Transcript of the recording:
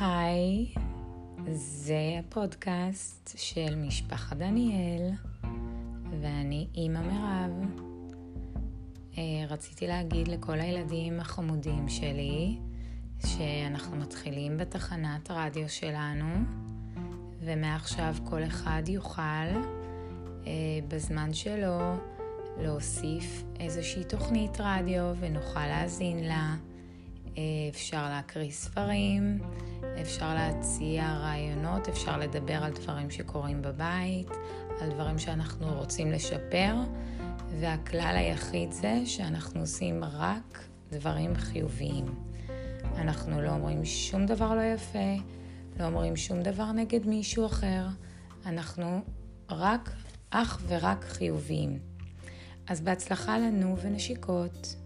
היי, זה הפודקאסט של משפחת דניאל, ואני אימא מירב. אה, רציתי להגיד לכל הילדים החמודים שלי שאנחנו מתחילים בתחנת רדיו שלנו, ומעכשיו כל אחד יוכל אה, בזמן שלו להוסיף איזושהי תוכנית רדיו ונוכל להאזין לה. אפשר להקריא ספרים, אפשר להציע רעיונות, אפשר לדבר על דברים שקורים בבית, על דברים שאנחנו רוצים לשפר, והכלל היחיד זה שאנחנו עושים רק דברים חיוביים. אנחנו לא אומרים שום דבר לא יפה, לא אומרים שום דבר נגד מישהו אחר, אנחנו רק, אך ורק חיוביים. אז בהצלחה לנו ונשיקות.